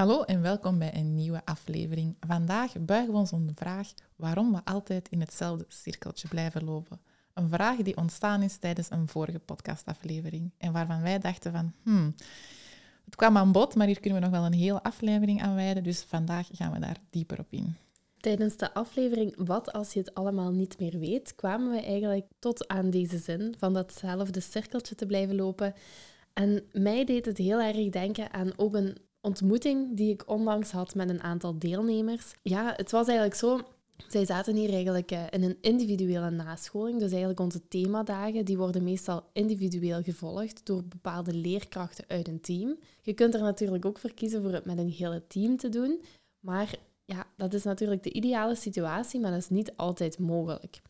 Hallo en welkom bij een nieuwe aflevering. Vandaag buigen we ons om de vraag waarom we altijd in hetzelfde cirkeltje blijven lopen. Een vraag die ontstaan is tijdens een vorige podcastaflevering en waarvan wij dachten van, hmm, het kwam aan bod, maar hier kunnen we nog wel een hele aflevering aan wijden, dus vandaag gaan we daar dieper op in. Tijdens de aflevering Wat als je het allemaal niet meer weet, kwamen we eigenlijk tot aan deze zin van datzelfde cirkeltje te blijven lopen. En mij deed het heel erg denken aan ook een ontmoeting die ik onlangs had met een aantal deelnemers. Ja, het was eigenlijk zo. Zij zaten hier eigenlijk eh, in een individuele nascholing. Dus eigenlijk onze themadagen, die worden meestal individueel gevolgd door bepaalde leerkrachten uit een team. Je kunt er natuurlijk ook voor kiezen voor het met een hele team te doen. Maar ja, dat is natuurlijk de ideale situatie, maar dat is niet altijd mogelijk.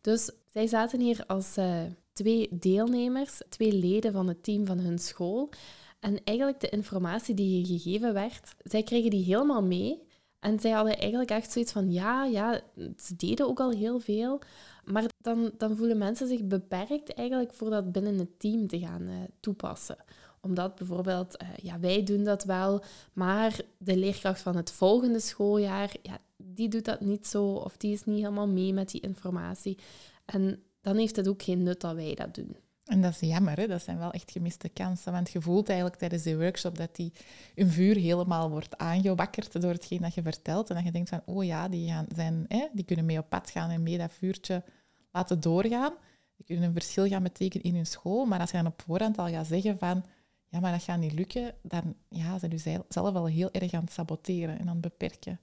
Dus zij zaten hier als uh, twee deelnemers, twee leden van het team van hun school. En eigenlijk de informatie die je gegeven werd, zij kregen die helemaal mee. En zij hadden eigenlijk echt zoiets van, ja, ja, ze deden ook al heel veel. Maar dan, dan voelen mensen zich beperkt eigenlijk voor dat binnen het team te gaan uh, toepassen. Omdat bijvoorbeeld, uh, ja, wij doen dat wel, maar de leerkracht van het volgende schooljaar, ja, die doet dat niet zo of die is niet helemaal mee met die informatie. En dan heeft het ook geen nut dat wij dat doen. En dat is jammer, hè? dat zijn wel echt gemiste kansen. Want je voelt eigenlijk tijdens die workshop dat die een vuur helemaal wordt aangewakkerd door hetgeen dat je vertelt. En dat je denkt van, oh ja, die, gaan, zijn, hè, die kunnen mee op pad gaan en mee dat vuurtje laten doorgaan. Die kunnen een verschil gaan betekenen in hun school. Maar als je dan op voorhand al gaat zeggen van, ja, maar dat gaat niet lukken, dan ja, zijn je zelf al heel erg aan het saboteren en aan het beperken.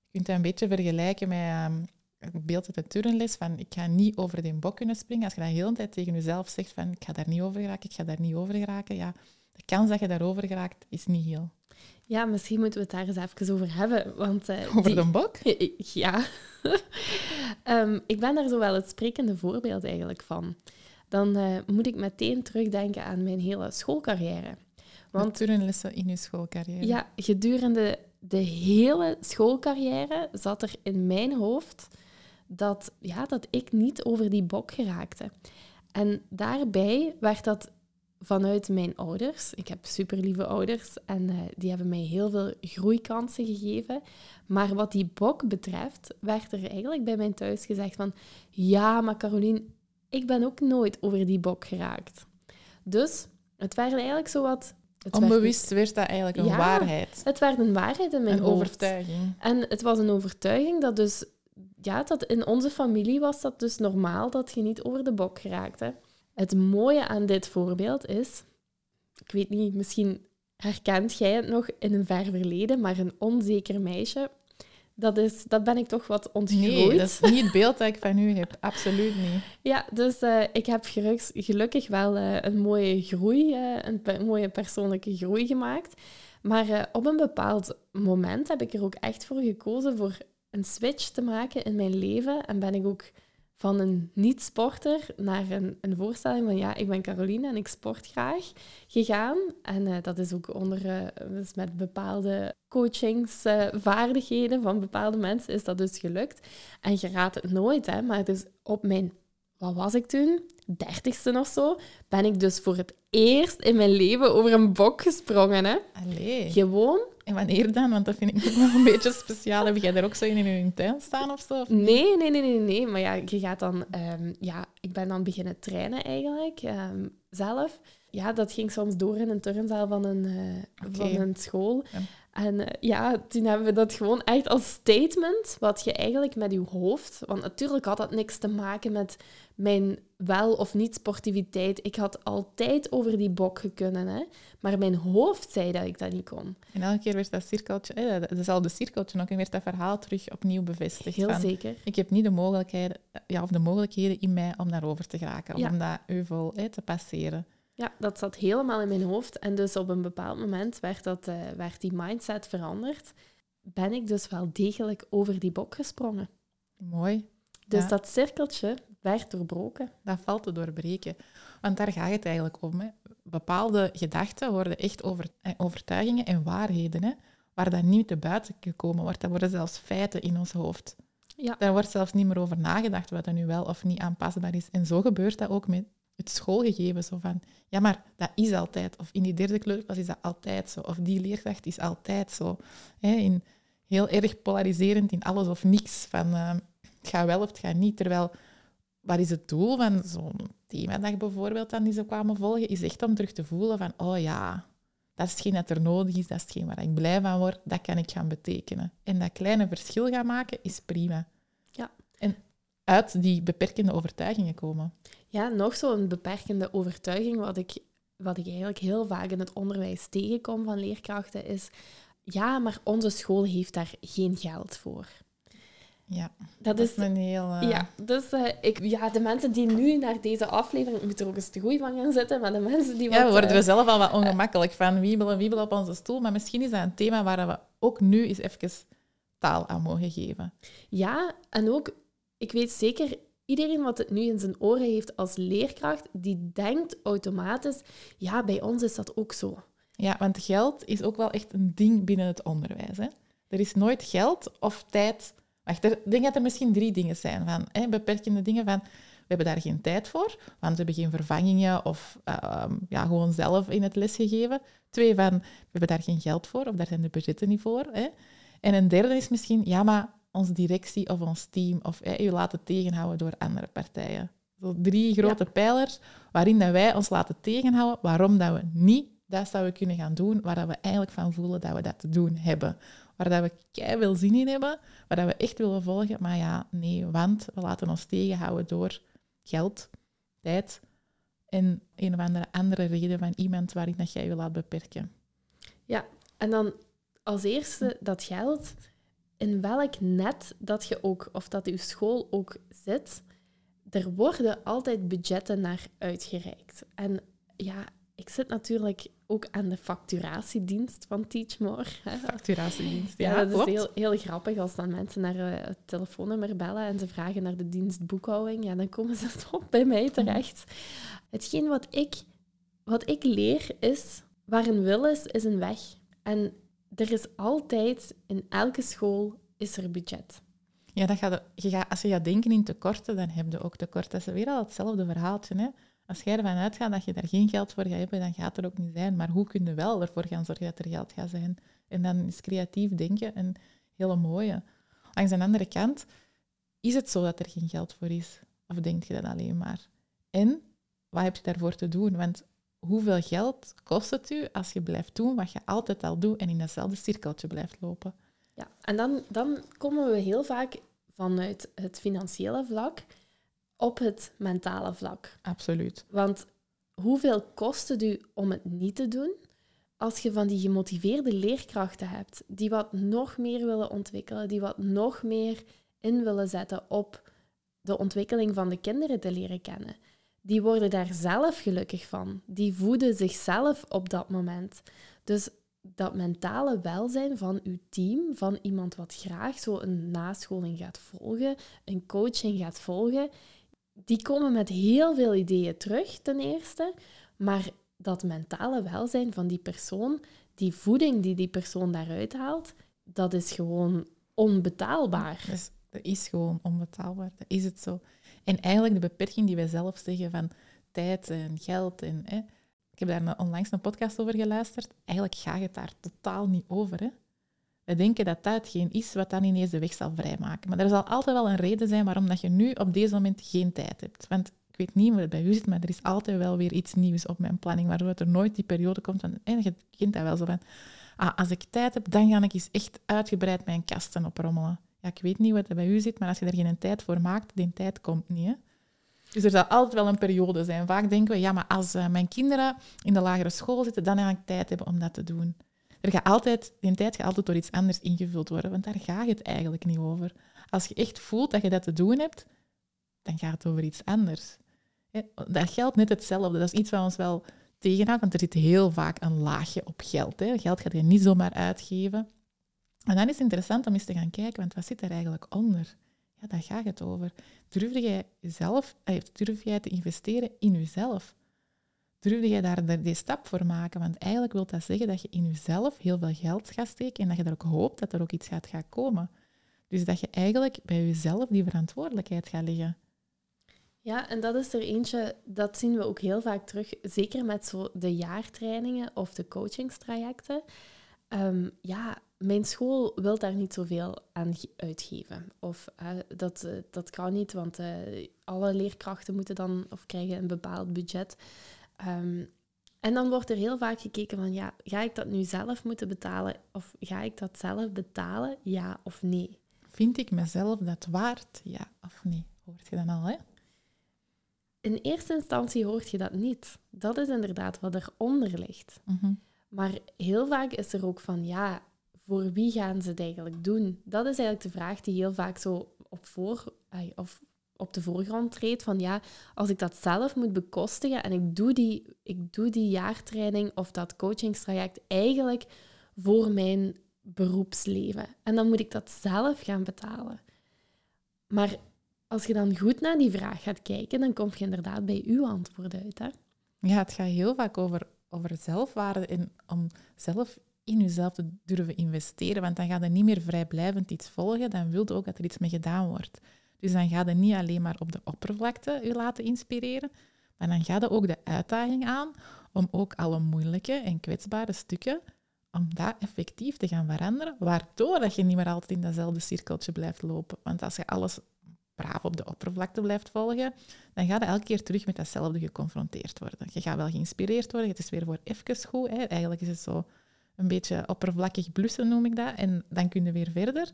Je kunt dat een beetje vergelijken met... Um, een beeld uit de turnles van ik ga niet over die bok kunnen springen. Als je dat de hele tijd tegen jezelf zegt van ik ga daar niet over geraken, ik ga daar niet over geraken, ja, de kans dat je daarover geraakt is niet heel. Ja, misschien moeten we het daar eens even over hebben. Want, uh, over de bok? Ja. um, ik ben daar zo wel het sprekende voorbeeld eigenlijk van. Dan uh, moet ik meteen terugdenken aan mijn hele schoolcarrière. Want turnlessen in je schoolcarrière? Ja, gedurende de hele schoolcarrière zat er in mijn hoofd dat, ja, dat ik niet over die bok geraakte. En daarbij werd dat vanuit mijn ouders. Ik heb super lieve ouders en uh, die hebben mij heel veel groeikansen gegeven. Maar wat die bok betreft, werd er eigenlijk bij mijn thuis gezegd van... Ja, maar Carolien, ik ben ook nooit over die bok geraakt. Dus het werd eigenlijk zo wat... Onbewust werd, dat eigenlijk een ja, waarheid. het werd een waarheid in mijn een overtuiging. En het was een overtuiging dat dus ja, dat in onze familie was dat dus normaal dat je niet over de bok geraakte. Het mooie aan dit voorbeeld is, ik weet niet, misschien herkent jij het nog in een ver verleden, maar een onzeker meisje, dat, is, dat ben ik toch wat ontgroeid. Nee, dat is niet het beeld dat ik van u heb. Absoluut niet. Ja, dus uh, ik heb gelukkig wel uh, een mooie groei, uh, een, een mooie persoonlijke groei gemaakt. Maar op een bepaald moment heb ik er ook echt voor gekozen voor een switch te maken in mijn leven. En ben ik ook van een niet-sporter naar een, een voorstelling van ja, ik ben Caroline en ik sport graag gegaan. En uh, dat is ook onder, uh, dus met bepaalde coachingsvaardigheden uh, van bepaalde mensen is dat dus gelukt. En je raadt het nooit, hè, maar dus op mijn, wat was ik toen? Dertigste of zo, ben ik dus voor het eerst in mijn leven over een bok gesprongen. Hè. Allee. Gewoon en wanneer dan? Want dat vind ik nog een beetje speciaal. Heb jij daar ook zo in in je tuin staan of zo? nee, nee, nee, nee, nee. Maar ja, je gaat dan... Um, ja, ik ben dan beginnen trainen eigenlijk, um, zelf. Ja, dat ging soms door in een turnzaal van een, uh, van een school. Ja. En uh, ja, toen hebben we dat gewoon echt als statement, wat je eigenlijk met je hoofd... Want natuurlijk had dat niks te maken met mijn wel of niet sportiviteit. Ik had altijd over die bok kunnen, hè. Maar mijn hoofd zei dat ik dat niet kon. En elke keer werd dat cirkeltje, hè, dezelfde cirkeltje ook, en werd dat verhaal terug opnieuw bevestigd. Heel zeker. Ik heb niet de mogelijkheden, ja, of de mogelijkheden in mij om daarover te geraken, om dat euvel hè, te passeren. Ja, dat zat helemaal in mijn hoofd. En dus op een bepaald moment werd, dat, uh, werd die mindset veranderd. ben ik dus wel degelijk over die bok gesprongen. Mooi. Dus Ja. dat cirkeltje werd doorbroken. Dat valt te doorbreken. Want daar gaat het eigenlijk om. Hè. Bepaalde gedachten worden echt over, eh, overtuigingen en waarheden. Hè, waar dat niet te buiten gekomen wordt. Dat worden zelfs feiten in ons hoofd. Ja. Daar wordt zelfs niet meer over nagedacht wat er nu wel of niet aanpasbaar is. En zo gebeurt dat ook met het schoolgegeven. Zo van, ja, maar dat is altijd. Of in die derde kleuterklas is dat altijd zo. Of die leerkracht is altijd zo. Hè, in, heel erg polariserend in alles of niks. Van, eh, het gaat wel of het gaat niet. Terwijl, wat is het doel van zo'n themadag bijvoorbeeld dan die ze kwamen volgen? Is echt om terug te voelen van, oh ja, dat is hetgeen dat er nodig is. Dat is hetgeen waar ik blij van word. Dat kan ik gaan betekenen. En dat kleine verschil gaan maken, is prima. Ja. En uit die beperkende overtuigingen komen. Ja, nog zo'n beperkende overtuiging wat ik, wat ik eigenlijk heel vaak in het onderwijs tegenkom van leerkrachten is... Ja, maar onze school heeft daar geen geld voor. Ja, Dat, dat is... een heel... eh, Ja, dus eh, ik, ja, de mensen die nu naar deze aflevering... Ik moet er ook eens te goed van gaan zitten, maar de mensen die Ja, we worden eh, er zelf al wat ongemakkelijk van. Wiebelen, wiebelen op onze stoel. Maar misschien is dat een thema waar we ook nu eens even taal aan mogen geven. Ja, en ook, ik weet zeker, iedereen wat het nu in zijn oren heeft als leerkracht, die denkt automatisch, ja, bij ons is dat ook zo. Ja, want geld is ook wel echt een ding binnen het onderwijs. Hè? Er is nooit geld of tijd. Wacht, ik denk dat er misschien drie dingen zijn. Van, hè, beperkende dingen van, we hebben daar geen tijd voor, want we hebben geen vervangingen of ehm, ja, gewoon zelf in het lesgegeven. Twee van, we hebben daar geen geld voor of daar zijn de budgetten niet voor. Hè? En een derde is misschien, ja, maar onze directie of ons team of hè, je laten tegenhouden door andere partijen. Zo drie grote pijlers waarin dat wij ons laten tegenhouden waarom dat we niet dat zouden kunnen gaan doen waar dat we eigenlijk van voelen dat we dat te doen hebben. Waar dat we kei veel zin in hebben, waar dat we echt willen volgen. Maar ja, nee, want we laten ons tegenhouden door geld, tijd en een of andere andere reden van iemand waarin dat jij je laat beperken. En dan als eerste dat geld, in welk net dat je ook, of dat uw school ook zit, er worden altijd budgetten naar uitgereikt. En ja, ik zit natuurlijk ook aan de facturatiedienst van Teachmore. hè. Facturatiedienst. Ja, Ja, dat is klopt. heel, heel grappig als dan mensen naar eh, het telefoonnummer bellen en ze vragen naar de dienst boekhouding. Ja, dan komen ze toch bij mij terecht. Hetgeen wat ik, wat ik leer is, waar een wil is, is een weg. En er is altijd, in elke school, is er budget. Ja, dat gaat, je als je gaat denken in tekorten, dan heb je ook tekort. Dat is weer al hetzelfde verhaaltje. Hè? Als jij ervan uitgaat dat je daar geen geld voor gaat hebben, dan gaat er ook niet zijn. Maar hoe kun je wel ervoor gaan zorgen dat er geld gaat zijn? En dan is creatief denken een hele mooie. Langs de andere kant is het zo dat er geen geld voor is. Of denk je dat alleen maar? En wat heb je daarvoor te doen? Want hoeveel geld kost het u als je blijft doen wat je altijd al doet en in datzelfde cirkeltje blijft lopen? Ja, en dan, dan komen we heel vaak vanuit het financiële vlak op het mentale vlak. Absoluut. Want hoeveel kost het u om het niet te doen? Als je van die gemotiveerde leerkrachten hebt, die wat nog meer willen ontwikkelen, die wat nog meer in willen zetten op de ontwikkeling van de kinderen te leren kennen, die worden daar zelf gelukkig van. Die voeden zichzelf op dat moment. Dus dat mentale welzijn van uw team, van iemand wat graag zo een nascholing gaat volgen, een coaching gaat volgen, die komen met heel veel ideeën terug, ten eerste. Maar dat mentale welzijn van die persoon, die voeding die die persoon daaruit haalt, dat is gewoon onbetaalbaar. Dus dat is gewoon onbetaalbaar. Dat is het zo. En eigenlijk de beperking die wij zelf zeggen van tijd en geld. En, hè, ik heb daar onlangs een podcast over geluisterd. Eigenlijk gaat het daar totaal niet over. Hè. We denken dat dat hetgeen is wat dan ineens de weg zal vrijmaken. Maar er zal altijd wel een reden zijn waarom dat je nu op deze moment geen tijd hebt. Want ik weet niet hoe het bij u zit, maar er is altijd wel weer iets nieuws op mijn planning, waardoor er nooit die periode komt van... En je kent dat wel zo van... Ah, als ik tijd heb, dan ga ik eens echt uitgebreid mijn kasten oprommelen. Ja, ik weet niet wat er bij u zit, maar als je er geen tijd voor maakt, die tijd komt niet. Dus er zal altijd wel een periode zijn. Vaak denken we, ja, maar als eh, mijn kinderen in de lagere school zitten, dan ga ik tijd hebben om dat te doen. Er gaat altijd, die tijd gaat altijd door iets anders ingevuld worden, want daar gaat het eigenlijk niet over. Als je echt voelt dat je dat te doen hebt, dan gaat het over iets anders. Dat geldt net hetzelfde. Dat is iets wat ons wel tegenhoudt, want er zit heel vaak een laagje op geld. Hè. Geld gaat je niet zomaar uitgeven. En dan is het interessant om eens te gaan kijken, want wat zit er eigenlijk onder? Ja, daar gaat het over. Durf jij, jezelf, eh, durf jij te investeren in jezelf? Durf jij daar die stap voor maken? Want eigenlijk wil dat zeggen dat je in jezelf heel veel geld gaat steken en dat je er ook hoopt dat er ook iets gaat komen. Dus dat je eigenlijk bij jezelf die verantwoordelijkheid gaat leggen. Ja, en dat is er eentje, dat zien we ook heel vaak terug, zeker met zo de jaartrainingen of de coachingstrajecten. Um, ja, mijn school wil daar niet zoveel aan uitgeven. Of uh, dat, uh, dat kan niet, want uh, alle leerkrachten moeten dan of krijgen een bepaald budget. Um, en dan wordt er heel vaak gekeken van, ja, ga ik dat nu zelf moeten betalen of ga ik dat zelf betalen, ja of nee? Vind ik mezelf dat waard, ja of nee? Hoort je dan al, hè? In eerste instantie hoort je dat niet. Dat is inderdaad wat eronder ligt. Mm -hmm. Maar heel vaak is er ook van, ja, voor wie gaan ze het eigenlijk doen? Dat is eigenlijk de vraag die heel vaak zo op, voor, of op de voorgrond treedt. Van ja, als ik dat zelf moet bekostigen en ik doe die, ik doe die jaartraining of dat coachingstraject eigenlijk voor mijn beroepsleven. En dan moet ik dat zelf gaan betalen. Maar als je dan goed naar die vraag gaat kijken, dan kom je inderdaad bij uw antwoord uit. Hè? Ja, het gaat heel vaak over, over zelfwaarde en om zelf in jezelf te durven investeren. Want dan gaat je niet meer vrijblijvend iets volgen, dan wil je ook dat er iets mee gedaan wordt. Dus dan ga je niet alleen maar op de oppervlakte je laten inspireren, maar dan ga je ook de uitdaging aan om ook alle moeilijke en kwetsbare stukken, om dat effectief te gaan veranderen, waardoor dat je niet meer altijd in datzelfde cirkeltje blijft lopen. Want als je alles braaf op de oppervlakte blijft volgen, dan ga je elke keer terug met datzelfde geconfronteerd worden. Je gaat wel geïnspireerd worden, het is weer voor even goed. Hè. Eigenlijk is het zo een beetje oppervlakkig blussen, noem ik dat. En dan kun je weer verder.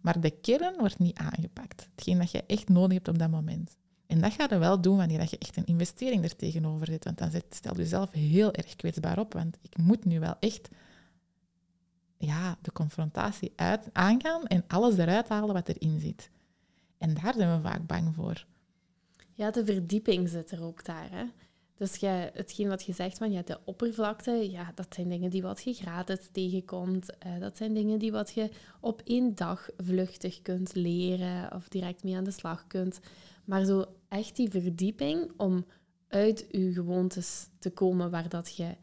Maar de kern wordt niet aangepakt. Hetgeen dat je echt nodig hebt op dat moment. En dat ga je wel doen wanneer je echt een investering er tegenover zet. Want dan stel je jezelf heel erg kwetsbaar op. Want ik moet nu wel echt ja, de confrontatie uit, aangaan en alles eruit halen wat erin zit. En daar zijn we vaak bang voor. Ja, de verdieping zit er ook daar. Hè? Dus hetgeen wat je zegt van ja, de oppervlakte, ja, dat zijn dingen die wat je gratis tegenkomt. Uh, dat zijn dingen die wat je op één dag vluchtig kunt leren of direct mee aan de slag kunt. Maar zo echt die verdieping om uit je gewoontes te komen waar dat je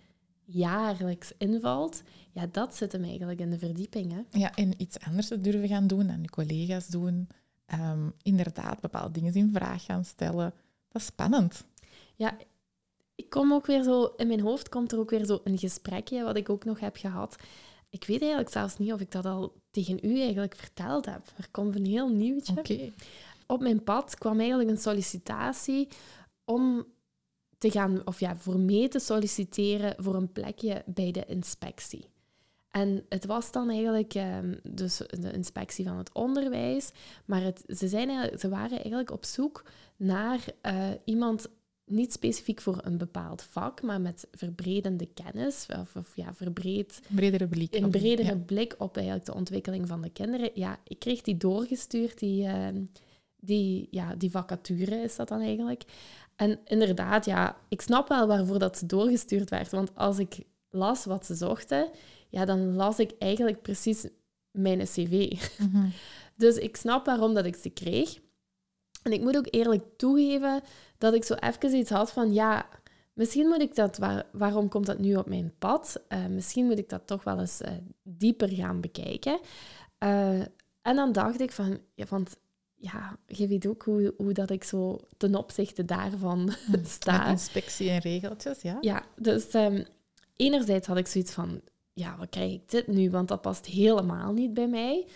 jaarlijks invalt, ja, dat zit hem eigenlijk in de verdieping. Hè? Ja, en iets anders te durven gaan doen en je collega's doen. Um, inderdaad, bepaalde dingen in vraag gaan stellen. Dat is spannend. Ja, ik kom ook weer zo, in mijn hoofd komt er ook weer zo een gesprekje wat ik ook nog heb gehad. Ik weet eigenlijk zelfs niet of ik dat al tegen u eigenlijk verteld heb. Er komt een heel nieuwtje. Okay. Op mijn pad kwam eigenlijk een sollicitatie om te gaan, of ja, voor mee te solliciteren voor een plekje bij de inspectie. En het was dan eigenlijk um, dus de inspectie van het onderwijs, maar het, ze, zijn ze waren eigenlijk op zoek naar uh, iemand niet specifiek voor een bepaald vak, maar met verbredende kennis, of, of ja, verbreed... Bredere blik. Een bredere blik op eigenlijk de ontwikkeling van de kinderen. Ja, ik kreeg die doorgestuurd, die, uh, die, ja, die vacature is dat dan eigenlijk. En inderdaad, ja, ik snap wel waarvoor dat ze doorgestuurd werd, want als ik las wat ze zochten, ja, dan las ik eigenlijk precies mijn cv. Mm Dus ik snap waarom dat ik ze kreeg. En ik moet ook eerlijk toegeven dat ik zo even iets had van, ja, misschien moet ik dat, waarom komt dat nu op mijn pad? Uh, misschien moet ik dat toch wel eens uh, dieper gaan bekijken. Uh, en dan dacht ik van, ja, want ja, je weet ook hoe, hoe dat ik zo ten opzichte daarvan sta. Met inspectie en regeltjes, ja. Ja, dus um, enerzijds had ik zoiets van, ja, wat krijg ik dit nu? Want dat past helemaal niet bij mij.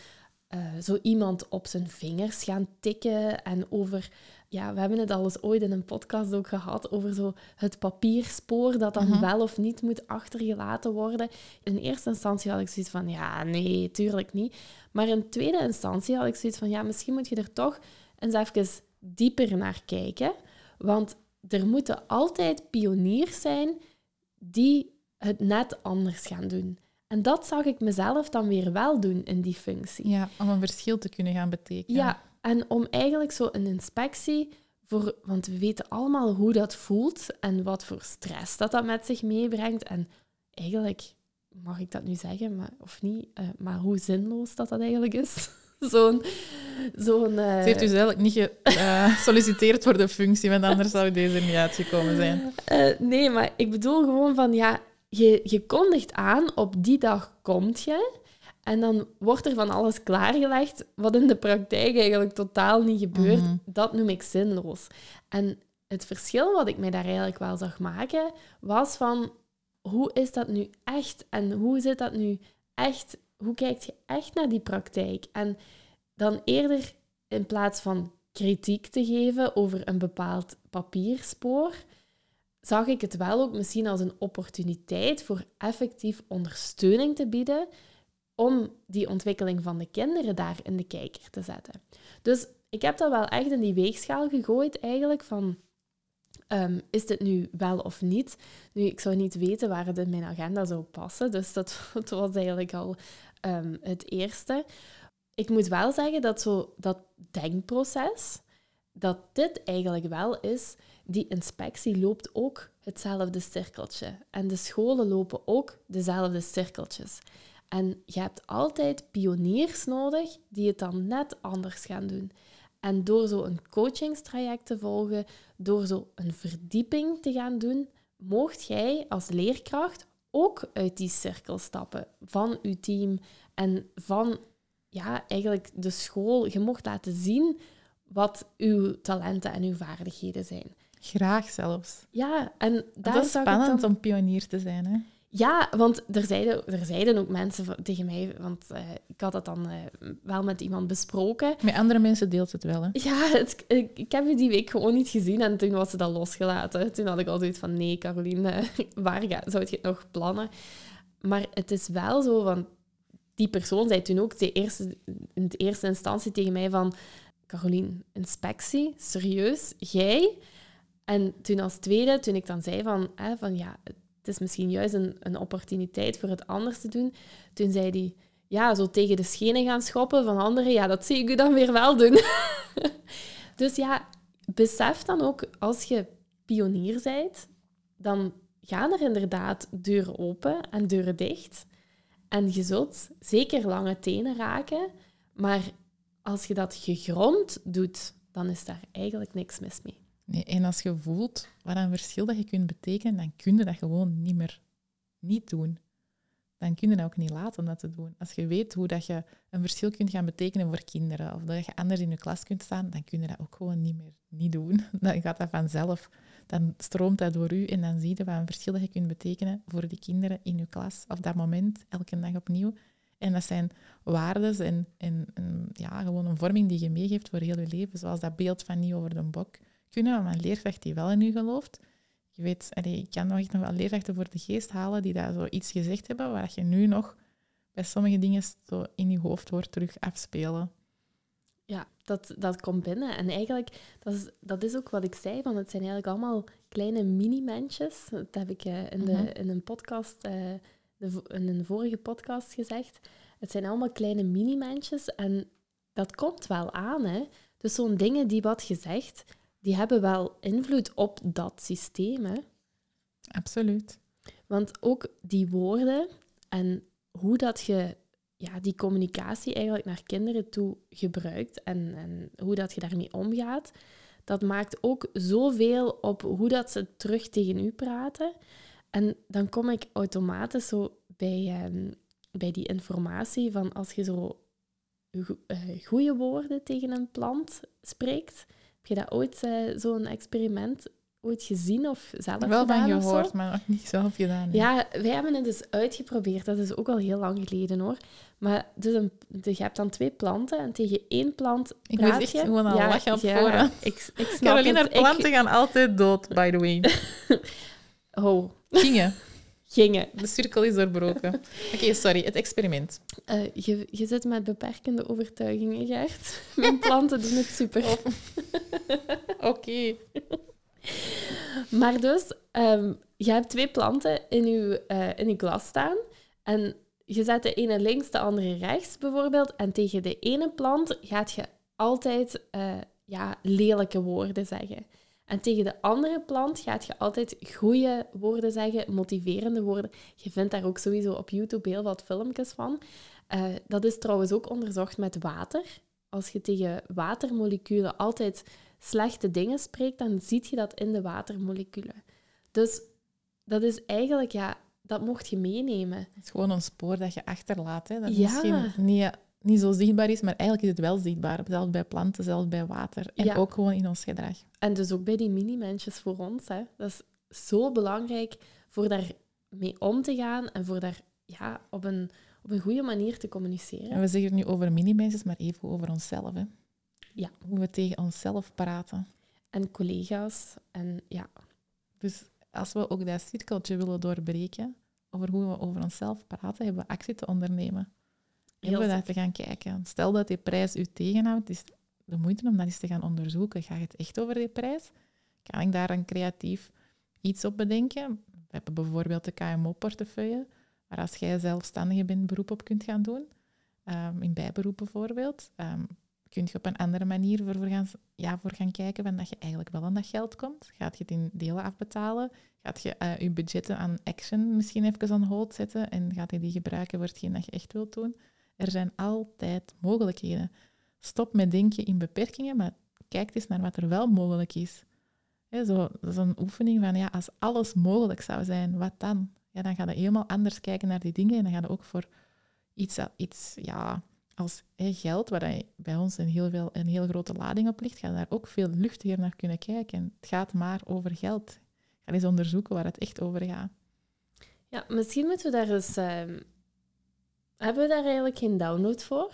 Uh, zo iemand op zijn vingers gaan tikken en over ja, we hebben het al eens ooit in een podcast ook gehad over zo het papierspoor dat dan mhm. wel of niet moet achtergelaten worden. In eerste instantie had ik zoiets van, ja, nee, tuurlijk niet. Maar in tweede instantie had ik zoiets van, ja, misschien moet je er toch eens even dieper naar kijken. Want er moeten altijd pioniers zijn die het net anders gaan doen. En dat zag ik mezelf dan weer wel doen in die functie. Ja, om een verschil te kunnen gaan betekenen. Ja, en om eigenlijk zo een inspectie voor, want we weten allemaal hoe dat voelt en wat voor stress dat dat met zich meebrengt. En eigenlijk, mag ik dat nu zeggen, maar, of niet, uh, maar hoe zinloos dat dat eigenlijk is. zo'n... zo'n uh... Ze heeft dus eigenlijk niet gesolliciteerd voor de functie, want anders zou deze niet uitgekomen zijn. nee, maar ik bedoel gewoon van, ja, je, je kondigt aan, op die dag komt je... En dan wordt er van alles klaargelegd, wat in de praktijk eigenlijk totaal niet gebeurt. Mhm. Dat noem ik zinloos. En het verschil wat ik mij daar eigenlijk wel zag maken, was van hoe is dat nu echt en hoe zit dat nu echt, hoe kijk je echt naar die praktijk? En dan eerder in plaats van kritiek te geven over een bepaald papierspoor, zag ik het wel ook misschien als een opportuniteit voor effectief ondersteuning te bieden om die ontwikkeling van de kinderen daar in de kijker te zetten. Dus ik heb dat wel echt in die weegschaal gegooid eigenlijk van Ehm, is dit nu wel of niet? Nu, ik zou niet weten waar het in mijn agenda zou passen, dus dat, was eigenlijk al ehm, het eerste. Ik moet wel zeggen dat zo dat denkproces, dat dit eigenlijk wel is, die inspectie loopt ook hetzelfde cirkeltje. En de scholen lopen ook dezelfde cirkeltjes. En je hebt altijd pioniers nodig die het dan net anders gaan doen. En door zo een coachingstraject te volgen, door zo een verdieping te gaan doen, moogt jij als leerkracht ook uit die cirkel stappen van je team en van ja, eigenlijk de school. Je mocht laten zien wat uw talenten en uw vaardigheden zijn. Graag zelfs. Ja, en daar dat is spannend om pionier te zijn. Hè? Ja, want er zeiden, er zeiden ook mensen tegen mij, want uh, ik had dat dan uh, wel met iemand besproken. Met andere mensen deelt het wel, hè? Ja, het, ik, ik, heb je die week gewoon niet gezien en toen was ze dat losgelaten. Toen had ik al zoiets van, nee Caroline, waar ga, zou je het nog plannen? Maar het is wel zo van, die persoon zei toen ook de eerste, in de eerste instantie tegen mij van, Caroline, inspectie, serieus, jij? En toen als tweede, toen ik dan zei van, hè, van ja, het is misschien juist een, een opportuniteit voor het anders te doen. Toen zei hij, ja, zo tegen de schenen gaan schoppen van anderen, ja, dat zie ik u dan weer wel doen. dus ja, besef dan ook, als je pionier bent, dan gaan er inderdaad deuren open en deuren dicht. En je zult zeker lange tenen raken, maar als je dat gegrond doet, dan is daar eigenlijk niks mis mee. En als je voelt wat een verschil dat je kunt betekenen, dan kun je dat gewoon niet meer niet doen. Dan kun je dat ook niet laten om dat te doen. Als je weet hoe dat je een verschil kunt gaan betekenen voor kinderen, of dat je anders in je klas kunt staan, dan kun je dat ook gewoon niet meer niet doen. Dan gaat dat vanzelf. Dan stroomt dat door u en dan zie je wat een verschil dat je kunt betekenen voor die kinderen in je klas, op dat moment, elke dag opnieuw. En dat zijn waarden en, en, en, ja, gewoon een vorming die je meegeeft voor heel je leven. Zoals dat beeld van niet over de bok kunnen, maar een leerkracht die wel in u gelooft. Je weet, ik kan nog echt nog wel leerkrachten voor de geest halen die daar zo iets gezegd hebben, waar je nu nog bij sommige dingen zo in je hoofd wordt terug afspelen. Ja, dat, dat komt binnen. En eigenlijk, dat is, dat is ook wat ik zei, van het zijn eigenlijk allemaal kleine mini-mensjes. Dat heb ik uh, in, de, mhm. in een podcast, uh, de, in een vorige podcast gezegd. Het zijn allemaal kleine mini-mensjes en dat komt wel aan. Hè? Dus zo'n dingen die wat gezegd, die hebben wel invloed op dat systeem. Hè? Absoluut. Want ook die woorden en hoe dat je ja, die communicatie eigenlijk naar kinderen toe gebruikt en, en hoe dat je daarmee omgaat, dat maakt ook zoveel op hoe dat ze terug tegen u praten. En dan kom ik automatisch zo bij, ehm, bij die informatie van als je zo uh, goede woorden tegen een plant spreekt, heb je dat ooit, uh, zo'n experiment, ooit gezien of zelf Wel gedaan? Wel van gehoord, maar nog niet zelf gedaan. Ja, wij hebben het dus uitgeprobeerd. Dat is ook al heel lang geleden hoor. Maar dus een, je hebt dan twee planten en tegen één plant Ik moet echt gewoon al ja, lachen op ja, Ik, ik snap Caroline, planten gaan altijd dood, by the way. oh. Gingen gingen. De cirkel is doorbroken. Oké, sorry, het experiment. Uh, je, je zit met beperkende overtuigingen, Gert. Mijn planten doen het super. Oké. Maar dus, um, je hebt twee planten in je, uh, in je glas staan. En je zet de ene links, de andere rechts bijvoorbeeld. En tegen de ene plant gaat je altijd uh, ja, lelijke woorden zeggen. En tegen de andere plant gaat je altijd goede woorden zeggen, motiverende woorden. Je vindt daar ook sowieso op YouTube heel wat filmpjes van. Eh, dat is trouwens ook onderzocht met water. Als je tegen watermoleculen altijd slechte dingen spreekt, dan zie je dat in de watermoleculen. Dus dat is eigenlijk, ja, dat mocht je meenemen. Het is gewoon een spoor dat je achterlaat. Hè? Dat Ja. misschien niet, niet zo zichtbaar is, maar eigenlijk is het wel zichtbaar. Zelfs bij planten, zelfs bij water. En Ja. ook gewoon in ons gedrag. En dus ook bij die mini-mensjes voor ons. Hè. Dat is zo belangrijk voor daarmee om te gaan en voor daar ja, op, een, op een goede manier te communiceren. En we zeggen het nu over mini-mensjes, maar even over onszelf. Hè? Ja. Hoe we tegen onszelf praten. En collega's. En ja, Dus als we ook dat cirkeltje willen doorbreken, over hoe we over onszelf praten, hebben we actie te ondernemen. Heel daar te gaan kijken. Stel dat die prijs u tegenhoudt, is de moeite om dat eens te gaan onderzoeken. Gaat het echt over die prijs? Kan ik daar een creatief iets op bedenken? We hebben bijvoorbeeld de KMO-portefeuille, waar als jij zelfstandige bent beroep op kunt gaan doen. Ehm, in bijberoep bijvoorbeeld. Ehm, kun je op een andere manier voor, voor, gaan, ja, voor gaan kijken van dat je eigenlijk wel aan dat geld komt. Gaat je het in delen afbetalen? Gaat je eh, je budgetten aan action misschien even on hold zetten en gaat je die gebruiken voor hetgeen dat je echt wilt doen? Er zijn altijd mogelijkheden. Stop met denken in beperkingen, maar kijk eens naar wat er wel mogelijk is. Zo, een oefening van, ja, als alles mogelijk zou zijn, wat dan? Ja, dan ga je helemaal anders kijken naar die dingen en dan ga je ook voor iets, iets ja, als geld, waar bij ons een heel, veel, een heel grote lading op ligt, ga daar ook veel luchtiger naar kunnen kijken. Het gaat maar over geld. Ga eens onderzoeken waar het echt over gaat. ja misschien moeten we daar eens... ehm, hebben we daar eigenlijk geen download voor?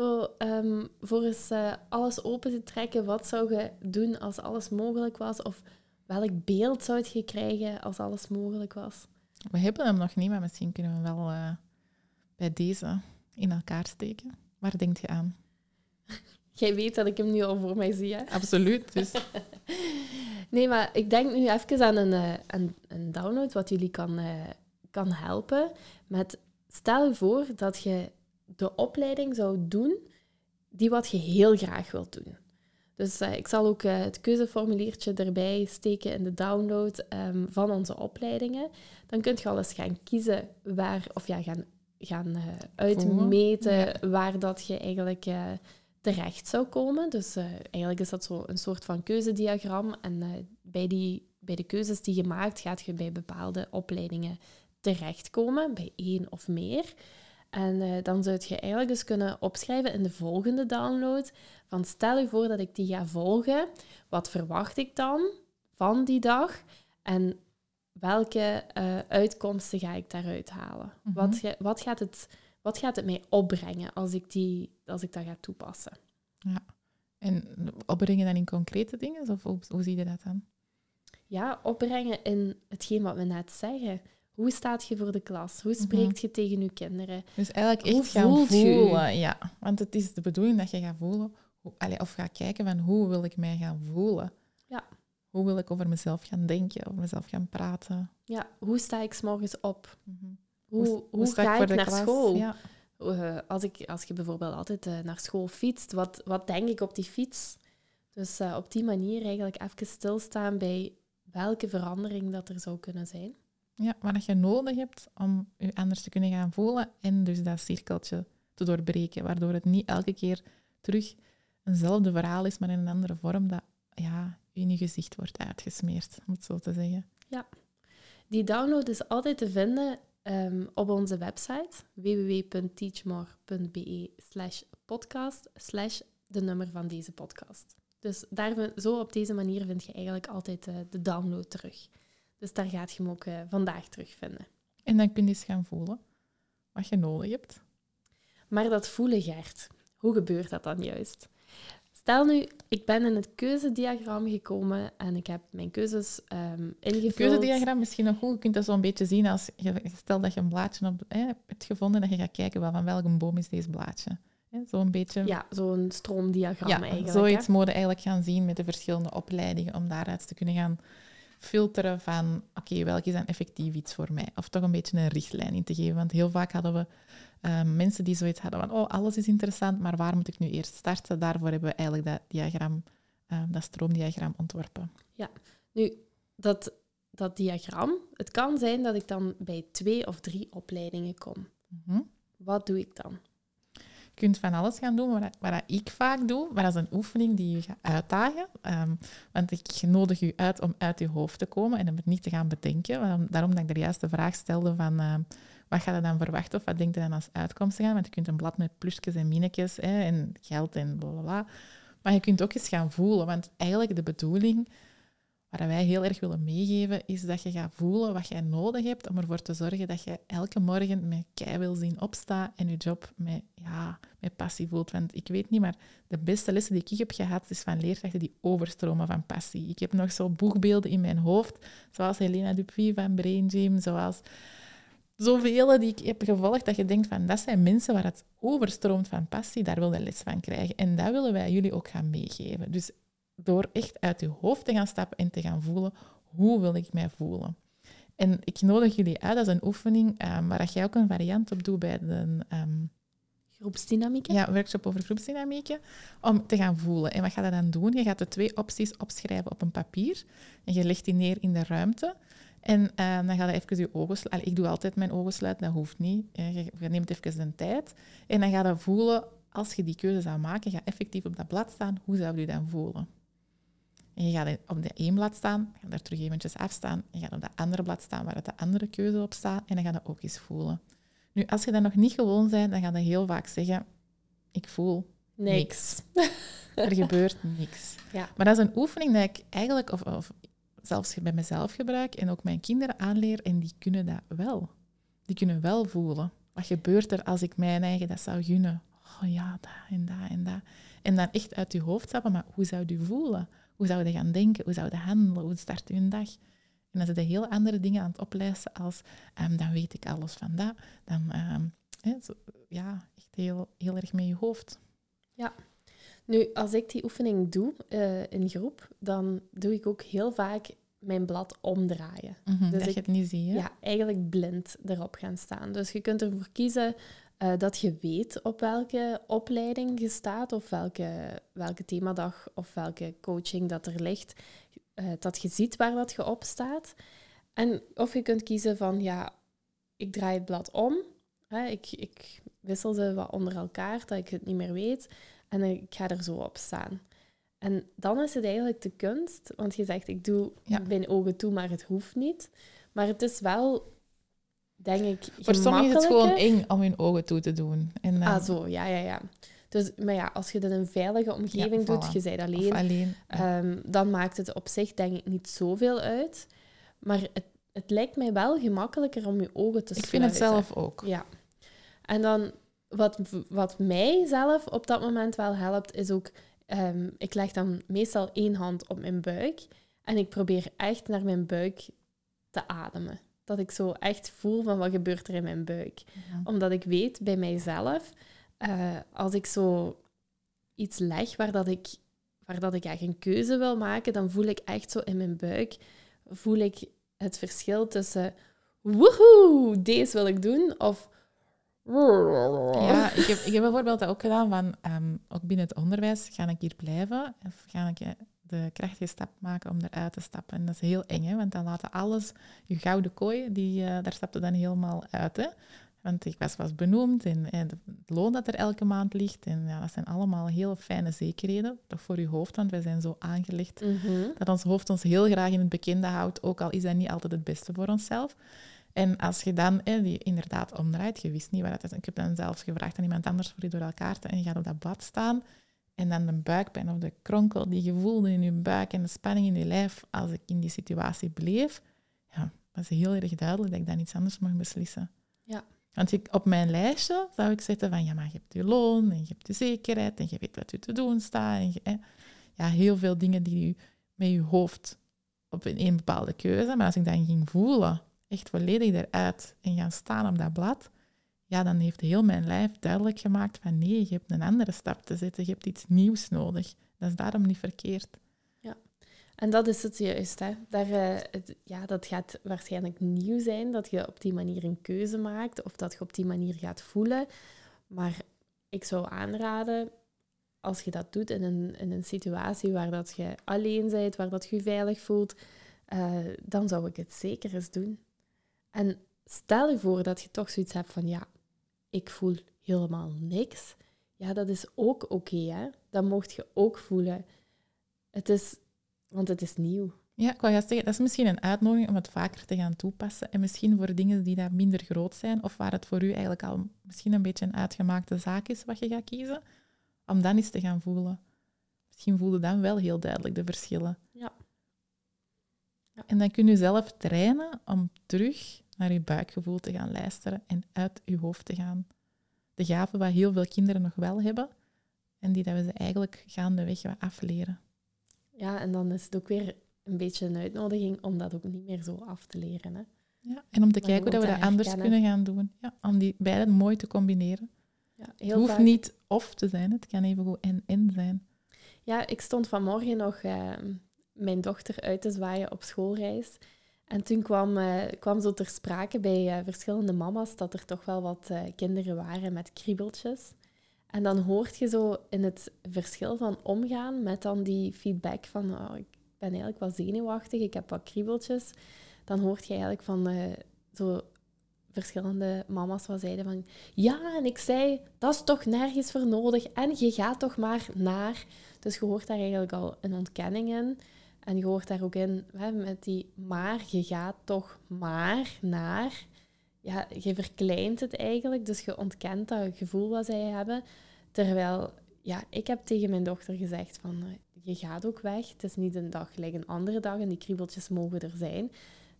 Zo, ehm, voor eens eh, alles open te trekken. Wat zou je doen als alles mogelijk was? Of welk beeld zou je krijgen als alles mogelijk was? We hebben hem nog niet, maar misschien kunnen we wel eh, bij deze in elkaar steken. Waar denkt je aan? Jij weet dat ik hem nu al voor mij zie, hè? Absoluut. Dus Nee, maar ik denk nu even aan een, eh, een, een download wat jullie kan, kan helpen. Met, stel je voor dat je de opleiding zou doen die wat je heel graag wilt doen. Dus eh, ik zal ook eh, het keuzeformuliertje erbij steken in de download ehm, van onze opleidingen. Dan kun je al eens gaan kiezen waar, of ja, gaan, gaan eh, uitmeten Ja. waar dat je eigenlijk terecht zou komen. Dus eigenlijk is dat zo een soort van keuzediagram. En bij, die, bij de keuzes die je maakt, gaat je bij bepaalde opleidingen terechtkomen, bij één of meer. En eh, dan zou je eigenlijk eens kunnen opschrijven in de volgende download van stel je voor dat ik die ga volgen, wat verwacht ik dan van die dag en welke eh, uitkomsten ga ik daaruit halen? Mhm. wat, wat, gaat het, wat gaat het mij opbrengen als ik, die, als ik dat ga toepassen? En opbrengen dan in concrete dingen? Of hoe, hoe zie je dat dan? Ja, opbrengen in hetgeen wat we net zeggen. Hoe staat je voor de klas? Hoe spreekt je tegen je kinderen? Dus eigenlijk echt Hoe gaan je voelen. Ja, want het is de bedoeling dat je gaat voelen, hoe, allee, of gaat kijken van hoe wil ik mij gaan voelen. Ja. Hoe wil ik over mezelf gaan denken, over mezelf gaan praten. Ja, hoe sta ik 's morgens op? Mhm. Hoe, hoe, sta ga ik naar klas? school? Ja. Eh, als, ik, als je bijvoorbeeld altijd eh, naar school fietst, wat, wat denk ik op die fiets? Dus eh, op die manier eigenlijk even stilstaan bij welke verandering dat er zou kunnen zijn. Ja, dat je nodig hebt om je anders te kunnen gaan voelen en dus dat cirkeltje te doorbreken, waardoor het niet elke keer terug eenzelfde verhaal is, maar in een andere vorm dat ja, in je gezicht wordt uitgesmeerd, om het zo te zeggen. Die download is altijd te vinden ehm, op onze website www.teachmore.be slash podcast slash de nummer van deze podcast. Dus daar, zo op deze manier vind je eigenlijk altijd eh, de download terug. Dus daar gaat je hem ook eh, vandaag terugvinden. En dan kun je eens gaan voelen wat je nodig hebt. Maar dat voelen, Gert, hoe gebeurt dat dan juist? Stel nu, ik ben in het keuzediagram gekomen en ik heb mijn keuzes ehm ingevuld. Het keuzediagram misschien nog goed. Je kunt dat zo'n beetje zien als je stel dat je een blaadje op, hebt gevonden, dat je gaat kijken wel, van welke boom is deze blaadje. Hè, Zo'n beetje. Ja, zo'n stroomdiagram Ja, eigenlijk. zoiets hè? je eigenlijk gaan zien met de verschillende opleidingen, om daaruit te kunnen gaan filteren van, oké, welke is dan effectief iets voor mij? Of toch een beetje een richtlijn in te geven. Want heel vaak hadden we eh, mensen die zoiets hadden van, oh, alles is interessant, maar waar moet ik nu eerst starten? Daarvoor hebben we eigenlijk dat diagram ehm, dat stroomdiagram ontworpen. Nu, dat, dat diagram, het kan zijn dat ik dan bij twee of drie opleidingen kom. Mhm. Wat doe ik dan? Je kunt van alles gaan doen, wat, wat ik vaak doe, maar dat is een oefening die je gaat uitdagen. Ehm, want ik nodig u uit om uit je hoofd te komen en om het niet te gaan bedenken. Daarom dat ik de juiste vraag stelde van ehm, wat ga je dan verwachten of wat denk je dan als uitkomst te gaan? Want je kunt een blad met plusjes en minnetjes en geld en bla bla. Maar je kunt ook eens gaan voelen, want eigenlijk de bedoeling wat wij heel erg willen meegeven, is dat je gaat voelen wat jij nodig hebt om ervoor te zorgen dat je elke morgen met kei wil zien opstaan en je job met, ja, met passie voelt. Want ik weet niet, maar de beste lessen die ik heb gehad, is van leerkrachten die overstromen van passie. Ik heb nog zo boegbeelden in mijn hoofd, zoals Helena Dupuy van Brain Gym, zoals zoveel die ik heb gevolgd, dat je denkt van, dat zijn mensen waar het overstroomt van passie, daar wil je les van krijgen. En dat willen wij jullie ook gaan meegeven. Dus door echt uit je hoofd te gaan stappen en te gaan voelen, hoe wil ik mij voelen? En ik nodig jullie uit, dat is een oefening ehm, waar dat jij ook een variant op doet bij de ehm, Groepsdynamiek? ja, workshop over groepsdynamieken, om te gaan voelen. En wat ga je dan doen? Je gaat de twee opties opschrijven op een papier en je legt die neer in de ruimte. En eh, dan ga je even je ogen sluiten. Ik doe altijd mijn ogen sluiten, dat hoeft niet. Eh, Je, neemt even de tijd. En dan ga je voelen, als je die keuze zou maken, ga effectief op dat blad staan, hoe zou je dan voelen? En je gaat op dat één blad staan, ga daar terug eventjes afstaan. En je gaat op dat andere blad staan waar de andere keuze op staat. En dan ga je ook eens voelen. Nu, als je dat nog niet gewoon bent, dan ga je heel vaak zeggen, ik voel Niks. er gebeurt niks. Ja. Maar dat is een oefening dat ik eigenlijk, of, of zelfs bij mezelf gebruik en ook mijn kinderen aanleer, en die kunnen dat wel. Die kunnen wel voelen. Wat gebeurt er als ik mijn eigen dat zou gunnen? Oh ja, dat en dat en dat. En dan echt uit je hoofd stappen, maar hoe zou je voelen? Hoe zou je gaan denken? Hoe zou je handelen? Hoe start je een dag? En dan zijn er heel andere dingen aan het oplijsten als, ehm, dan weet ik alles van dat. Dan, ehm, hè, zo, ja, echt heel, heel erg met je hoofd. Nu, als ik die oefening doe eh, in groep, dan doe ik ook heel vaak mijn blad omdraaien. Mhm, Dus dat ik- je het niet ziet, hè? Ja, eigenlijk blind erop gaan staan. Dus je kunt ervoor kiezen eh, dat je weet op welke opleiding je staat, of welke, welke themadag of welke coaching dat er ligt. eh, dat je ziet waar dat je op staat. En of je kunt kiezen van, ja, ik draai het blad om. Hè, ik, ik wissel ze wat onder elkaar, dat ik het niet meer weet. En ik ga er zo op staan. En dan is het eigenlijk de kunst, want je zegt, ik doe Ja. mijn ogen toe, maar het hoeft niet. Maar het is wel, denk ik, Voor sommigen is het gewoon eng om hun ogen toe te doen. En Ah, zo, ja, ja, ja. Dus, maar ja, als je dat in een veilige omgeving doet, voilà. je bent alleen, alleen. ja. ehm, dan maakt het op zich denk ik niet zoveel uit. Maar het, het lijkt mij wel gemakkelijker om je ogen te ik vind het sluiten. zelf ook. Ja. En dan, wat, wat mij zelf op dat moment wel helpt, is ook... ehm, ik leg dan meestal één hand op mijn buik en ik probeer echt naar mijn buik te ademen. Dat ik zo echt voel van wat gebeurt er in mijn buik. Omdat ik weet bij mijzelf, eh, als ik zo iets leg waar dat ik, waar dat ik echt een keuze wil maken, dan voel ik echt zo in mijn buik, voel ik het verschil tussen woehoe, deze wil ik doen, of Ja, ik heb, ik heb bijvoorbeeld dat ook gedaan van, ehm, ook binnen het onderwijs, ga ik hier blijven of ga ik eh, de krachtige stap maken om eruit te stappen? En dat is heel eng, hè, want dan laten alles, je gouden kooi, die, eh, daar stapte dan helemaal uit. Hè. Want ik was, was benoemd en, en het loon dat er elke maand ligt, en ja, dat zijn allemaal heel fijne zekerheden, toch voor je hoofd, want wij zijn zo aangelegd Mhm. dat ons hoofd ons heel graag in het bekende houdt, ook al is dat niet altijd het beste voor onszelf. En als je dan eh, die inderdaad omdraait, je wist niet waar het is. Ik heb dan zelfs gevraagd aan iemand anders voor die door elkaar te en je gaat op dat blad staan en dan de buikpijn of de kronkel die je voelde in je buik en de spanning in je lijf als ik in die situatie bleef, ja, was heel erg duidelijk dat ik dan iets anders mag beslissen. Ja. Want ik, op mijn lijstje zou ik zetten van, ja, maar je hebt je loon en je hebt je zekerheid en je weet wat je te doen staat. En je, ja, heel veel dingen die je met je hoofd op een, een bepaalde keuze. Maar als ik dan ging voelen, echt volledig eruit en gaan staan op dat blad, ja, dan heeft heel mijn lijf duidelijk gemaakt van nee, je hebt een andere stap te zetten, je hebt iets nieuws nodig. Dat is daarom niet verkeerd. En dat is het juist. Hè. Daar, ja, dat gaat waarschijnlijk nieuw zijn, dat je op die manier een keuze maakt of dat je op die manier gaat voelen. Maar ik zou aanraden, als je dat doet in een, in een situatie waar dat je alleen bent, waar dat je je veilig voelt, eh, dan zou ik het zeker eens doen. En stel je voor dat je toch zoiets hebt van, ja, ik voel helemaal niks. Ja, dat is ook oké, hè. Dat mocht je ook voelen. Het is, want het is nieuw. Ja, ik wou zeggen, dat is misschien een uitnodiging om het vaker te gaan toepassen. En misschien voor dingen die daar minder groot zijn, of waar het voor u eigenlijk al misschien een beetje een uitgemaakte zaak is wat je gaat kiezen, om dan eens te gaan voelen. Misschien voelde dan wel heel duidelijk de verschillen. Ja. ja. En dan kun je zelf trainen om terug naar je buikgevoel te gaan luisteren en uit je hoofd te gaan. De gave wat heel veel kinderen nog wel hebben en die dat we ze eigenlijk gaandeweg wat afleren. Ja, en dan is het ook weer een beetje een uitnodiging om dat ook niet meer zo af te leren. Hè? Ja, en om te kijken hoe dat we dat anders kunnen gaan doen. Ja, om die beide mooi te combineren. Ja, heel het hoeft niet of te zijn, het kan even goed en-en zijn. Ja, ik stond vanmorgen nog uh, mijn dochter uit te zwaaien op schoolreis. En toen kwam, uh, kwam zo ter sprake bij uh, verschillende mama's dat er toch wel wat uh, kinderen waren met kriebeltjes. En dan hoort je zo in het verschil van omgaan met dan die feedback van oh, ik ben eigenlijk wat zenuwachtig, ik heb wat kriebeltjes. Dan hoort je eigenlijk van zo verschillende mama's wat zeiden van ja, en ik zei, dat is toch nergens voor nodig en je gaat toch maar naar. Dus je hoort daar eigenlijk al een ontkenning in. En je hoort daar ook in hè, met die maar, je gaat toch maar naar. Ja, je verkleint het eigenlijk, dus je ontkent dat gevoel wat zij hebben. Terwijl, ja, ik heb tegen mijn dochter gezegd van, eh, je gaat ook weg. Het is niet een dag gelijk een andere dag en die kriebeltjes mogen er zijn.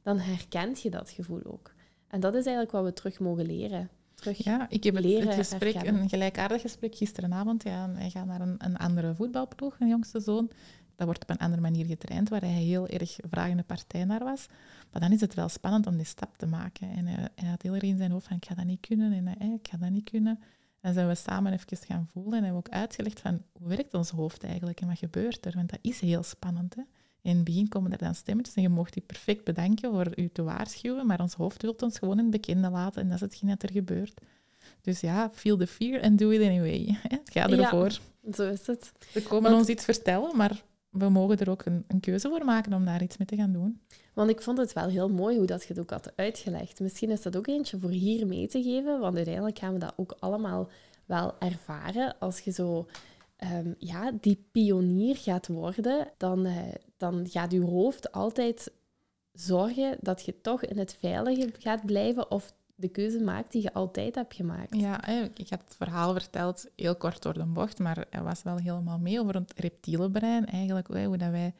Dan herkent je dat gevoel ook. En dat is eigenlijk wat we terug mogen leren. Terug ja, ik heb leren het gesprek, een gelijkaardig gesprek gisteravond. Ja, hij gaat naar een, een andere voetbalploeg, mijn jongste zoon. Dat wordt op een andere manier getraind, waar hij heel erg vragende partij naar was. Maar dan is het wel spannend om die stap te maken. En hij, hij had heel erg in zijn hoofd van, ik ga dat niet kunnen en eh, ik ga dat niet kunnen. En zijn we samen even gaan voelen en hebben we ook uitgelegd van, hoe werkt ons hoofd eigenlijk en wat gebeurt er? Want dat is heel spannend. Hè? In het begin komen er dan stemmetjes en je mocht die perfect bedanken voor u te waarschuwen, maar ons hoofd wil ons gewoon in het bekende laten en dat is hetgeen dat er gebeurt. Dus ja, feel the fear and do it anyway. Ga ervoor. Ja, zo is het. We komen ons iets vertellen, maar we mogen er ook een, keuze voor maken om daar iets mee te gaan doen. Want ik vond het wel heel mooi hoe dat je het ook had uitgelegd. Misschien is dat ook eentje voor hier mee te geven, want uiteindelijk gaan we dat ook allemaal wel ervaren. Als je zo um, ja, die pionier gaat worden, dan, uh, dan gaat je hoofd altijd zorgen dat je toch in het veilige gaat blijven of de keuze maakt die je altijd hebt gemaakt. Ja, ik had het verhaal verteld, heel kort door de bocht, maar hij was wel helemaal mee over het reptiele brein. Eigenlijk hoe dat wij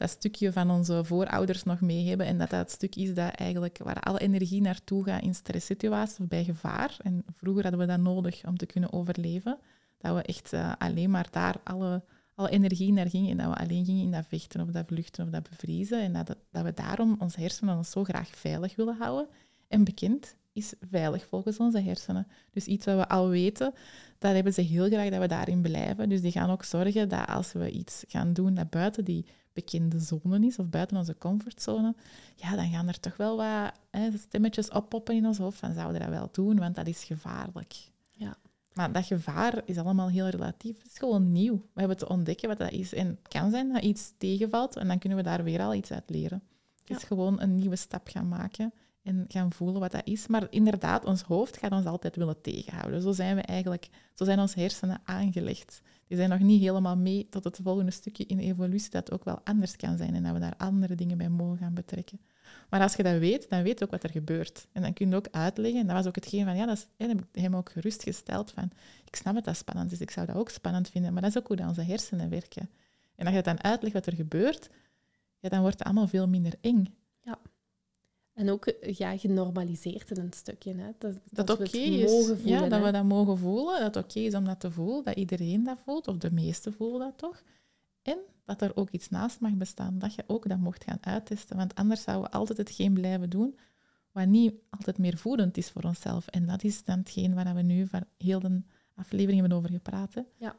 dat stukje van onze voorouders nog mee hebben en dat dat het stuk is dat eigenlijk waar alle energie naartoe gaat in stresssituaties of bij gevaar. En vroeger hadden we dat nodig om te kunnen overleven. Dat we echt uh, alleen maar daar alle, alle energie naar gingen en dat we alleen gingen in dat vechten of dat vluchten of dat bevriezen. En dat, dat we daarom onze hersenen ons zo graag veilig willen houden en bekend is veilig volgens onze hersenen. Dus iets wat we al weten, dat hebben ze heel graag dat we daarin blijven. Dus die gaan ook zorgen dat als we iets gaan doen dat buiten die bekende zone is, of buiten onze comfortzone, ja, dan gaan er toch wel wat hè, stemmetjes oppoppen in ons hoofd van zouden we dat wel doen, want dat is gevaarlijk. Ja. Maar dat gevaar is allemaal heel relatief. Het is gewoon nieuw. We hebben te ontdekken wat dat is. En het kan zijn dat iets tegenvalt en dan kunnen we daar weer al iets uit leren. Het is gewoon een nieuwe stap gaan maken en gaan voelen wat dat is. Maar inderdaad, ons hoofd gaat ons altijd willen tegenhouden. Zo zijn we eigenlijk, zo zijn onze hersenen aangelegd. Die zijn nog niet helemaal mee tot het volgende stukje in evolutie dat ook wel anders kan zijn en dat we daar andere dingen bij mogen gaan betrekken. Maar als je dat weet, dan weet je ook wat er gebeurt. En dan kun je ook uitleggen, en dat was ook hetgeen van, ja, dat heb ik hem ook gerustgesteld van, ik snap het dat spannend is, ik zou dat ook spannend vinden, maar dat is ook hoe onze hersenen werken. En als je dan uitlegt wat er gebeurt, ja, dan wordt het allemaal veel minder eng. En ook ja, genormaliseerd in een stukje. Hè? Dat, dat, dat oké is. Voelen, ja, dat we dat mogen voelen. Dat het oké is om dat te voelen. Dat iedereen dat voelt, of de meesten voelen dat toch. En dat er ook iets naast mag bestaan. Dat je ook dat mocht gaan uittesten. Want anders zouden we altijd hetgeen blijven doen wat niet altijd meer voedend is voor onszelf. En dat is dan hetgeen waar we nu van heel de aflevering hebben over gepraat. Hè? Ja.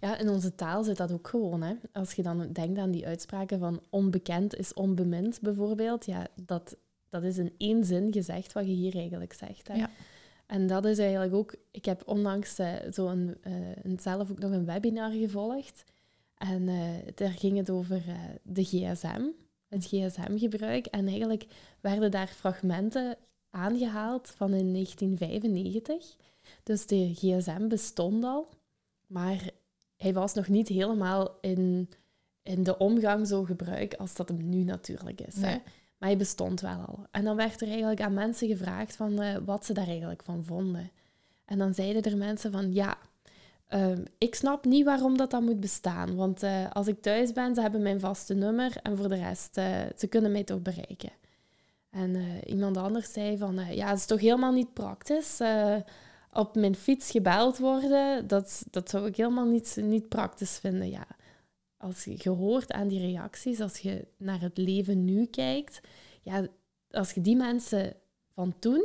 ja, in onze taal zit dat ook gewoon. Hè? Als je dan denkt aan die uitspraken van onbekend is onbemind bijvoorbeeld, ja, dat dat is in één zin gezegd wat je hier eigenlijk zegt. Hè? Ja. En dat is eigenlijk ook... Ik heb onlangs uh, zo een, uh, zelf ook nog een webinar gevolgd. En uh, daar ging het over de gsm, het gsm-gebruik. En eigenlijk werden daar fragmenten aangehaald van in 1995. Dus de gsm bestond al, maar hij was nog niet helemaal in, in de omgang zo gebruik als dat hem nu natuurlijk is. Hè? Maar hij bestond wel al. En dan werd er eigenlijk aan mensen gevraagd van uh, wat ze daar eigenlijk van vonden. En dan zeiden er mensen van ja, um, ik snap niet waarom dat, dat moet bestaan. Want uh, als ik thuis ben, ze hebben mijn vaste nummer en voor de rest, uh, ze kunnen mij toch bereiken. En iemand anders zei van ja, het is toch helemaal niet praktisch. op mijn fiets gebeld worden, dat, dat zou ik helemaal niet, niet praktisch vinden. Ja, als je hoort aan die reacties, als je naar het leven nu kijkt, ja, als je die mensen van toen,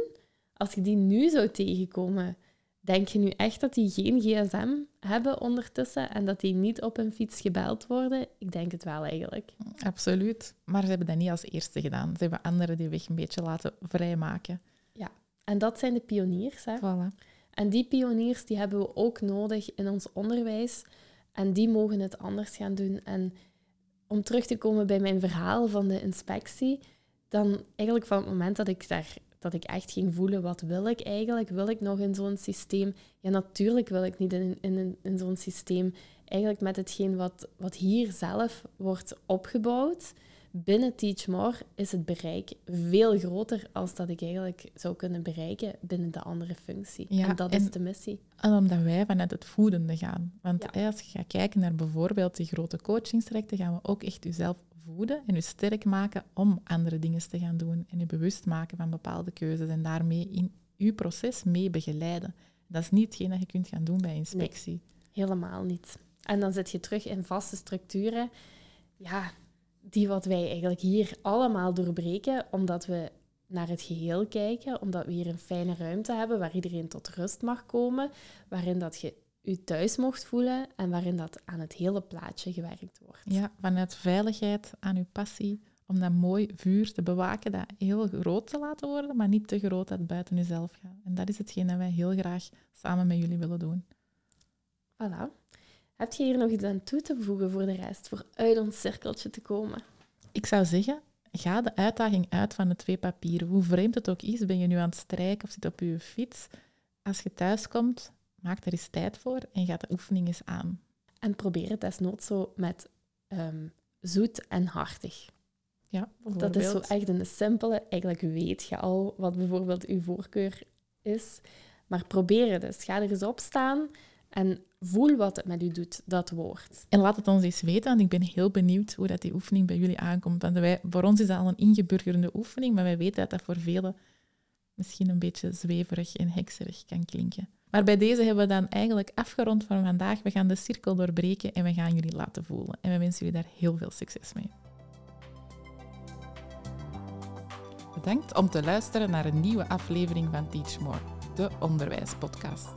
als je die nu zou tegenkomen, denk je nu echt dat die geen gsm hebben ondertussen en dat die niet op een fiets gebeld worden? Ik denk het wel eigenlijk. Absoluut. Maar ze hebben dat niet als eerste gedaan. Ze hebben anderen die weg een beetje laten vrijmaken. Ja, en dat zijn de pioniers. Hè? Voilà. En die pioniers die hebben we ook nodig in ons onderwijs en die mogen het anders gaan doen. En om terug te komen bij mijn verhaal van de inspectie, dan eigenlijk van het moment dat ik daar dat ik echt ging voelen, wat wil ik eigenlijk? Wil ik nog in zo'n systeem? Ja, natuurlijk wil ik niet in, in, in zo'n systeem. Eigenlijk met hetgeen wat, wat hier zelf wordt opgebouwd, binnen Teach More is het bereik veel groter als dat ik eigenlijk zou kunnen bereiken binnen de andere functie. Ja, en dat is de missie. En omdat wij vanuit het voedende gaan. Want als je gaat kijken naar bijvoorbeeld die grote coachingstrajecten, gaan we ook echt jezelf voeden en je sterk maken om andere dingen te gaan doen. En je bewust maken van bepaalde keuzes en daarmee in je proces mee begeleiden. Dat is niet hetgeen dat je kunt gaan doen bij inspectie. helemaal niet. En dan zit je terug in vaste structuren. Ja, die wat wij eigenlijk hier allemaal doorbreken, omdat we naar het geheel kijken, omdat we hier een fijne ruimte hebben waar iedereen tot rust mag komen, waarin dat je je thuis mocht voelen en waarin dat aan het hele plaatje gewerkt wordt. Ja, vanuit veiligheid aan uw passie, om dat mooi vuur te bewaken, dat heel groot te laten worden, maar niet te groot dat het buiten uzelf gaat. En dat is hetgeen dat wij heel graag samen met jullie willen doen. Voilà. Heb je hier nog iets aan toe te voegen voor de rest, voor uit ons cirkeltje te komen? Ik zou zeggen, ga de uitdaging uit van de twee papieren. Hoe vreemd het ook is, ben je nu aan het strijken of zit op je fiets. Als je thuis komt, maak er eens tijd voor en ga de oefening eens aan. En probeer het desnoods zo met um, zoet en hartig. Ja, dat is zo echt een simpele. Eigenlijk weet je al wat bijvoorbeeld uw voorkeur is. Maar probeer het eens. Ga er eens op staan en voel wat het met u doet, dat woord. En laat het ons eens weten, want ik ben heel benieuwd hoe dat die oefening bij jullie aankomt. Want wij, voor ons is dat al een ingeburgerde oefening, maar wij weten dat dat voor velen misschien een beetje zweverig en hekserig kan klinken. Maar bij deze hebben we dan eigenlijk afgerond van vandaag. We gaan de cirkel doorbreken en we gaan jullie laten voelen. En we wensen jullie daar heel veel succes mee. Bedankt om te luisteren naar een nieuwe aflevering van Teach More, de onderwijspodcast.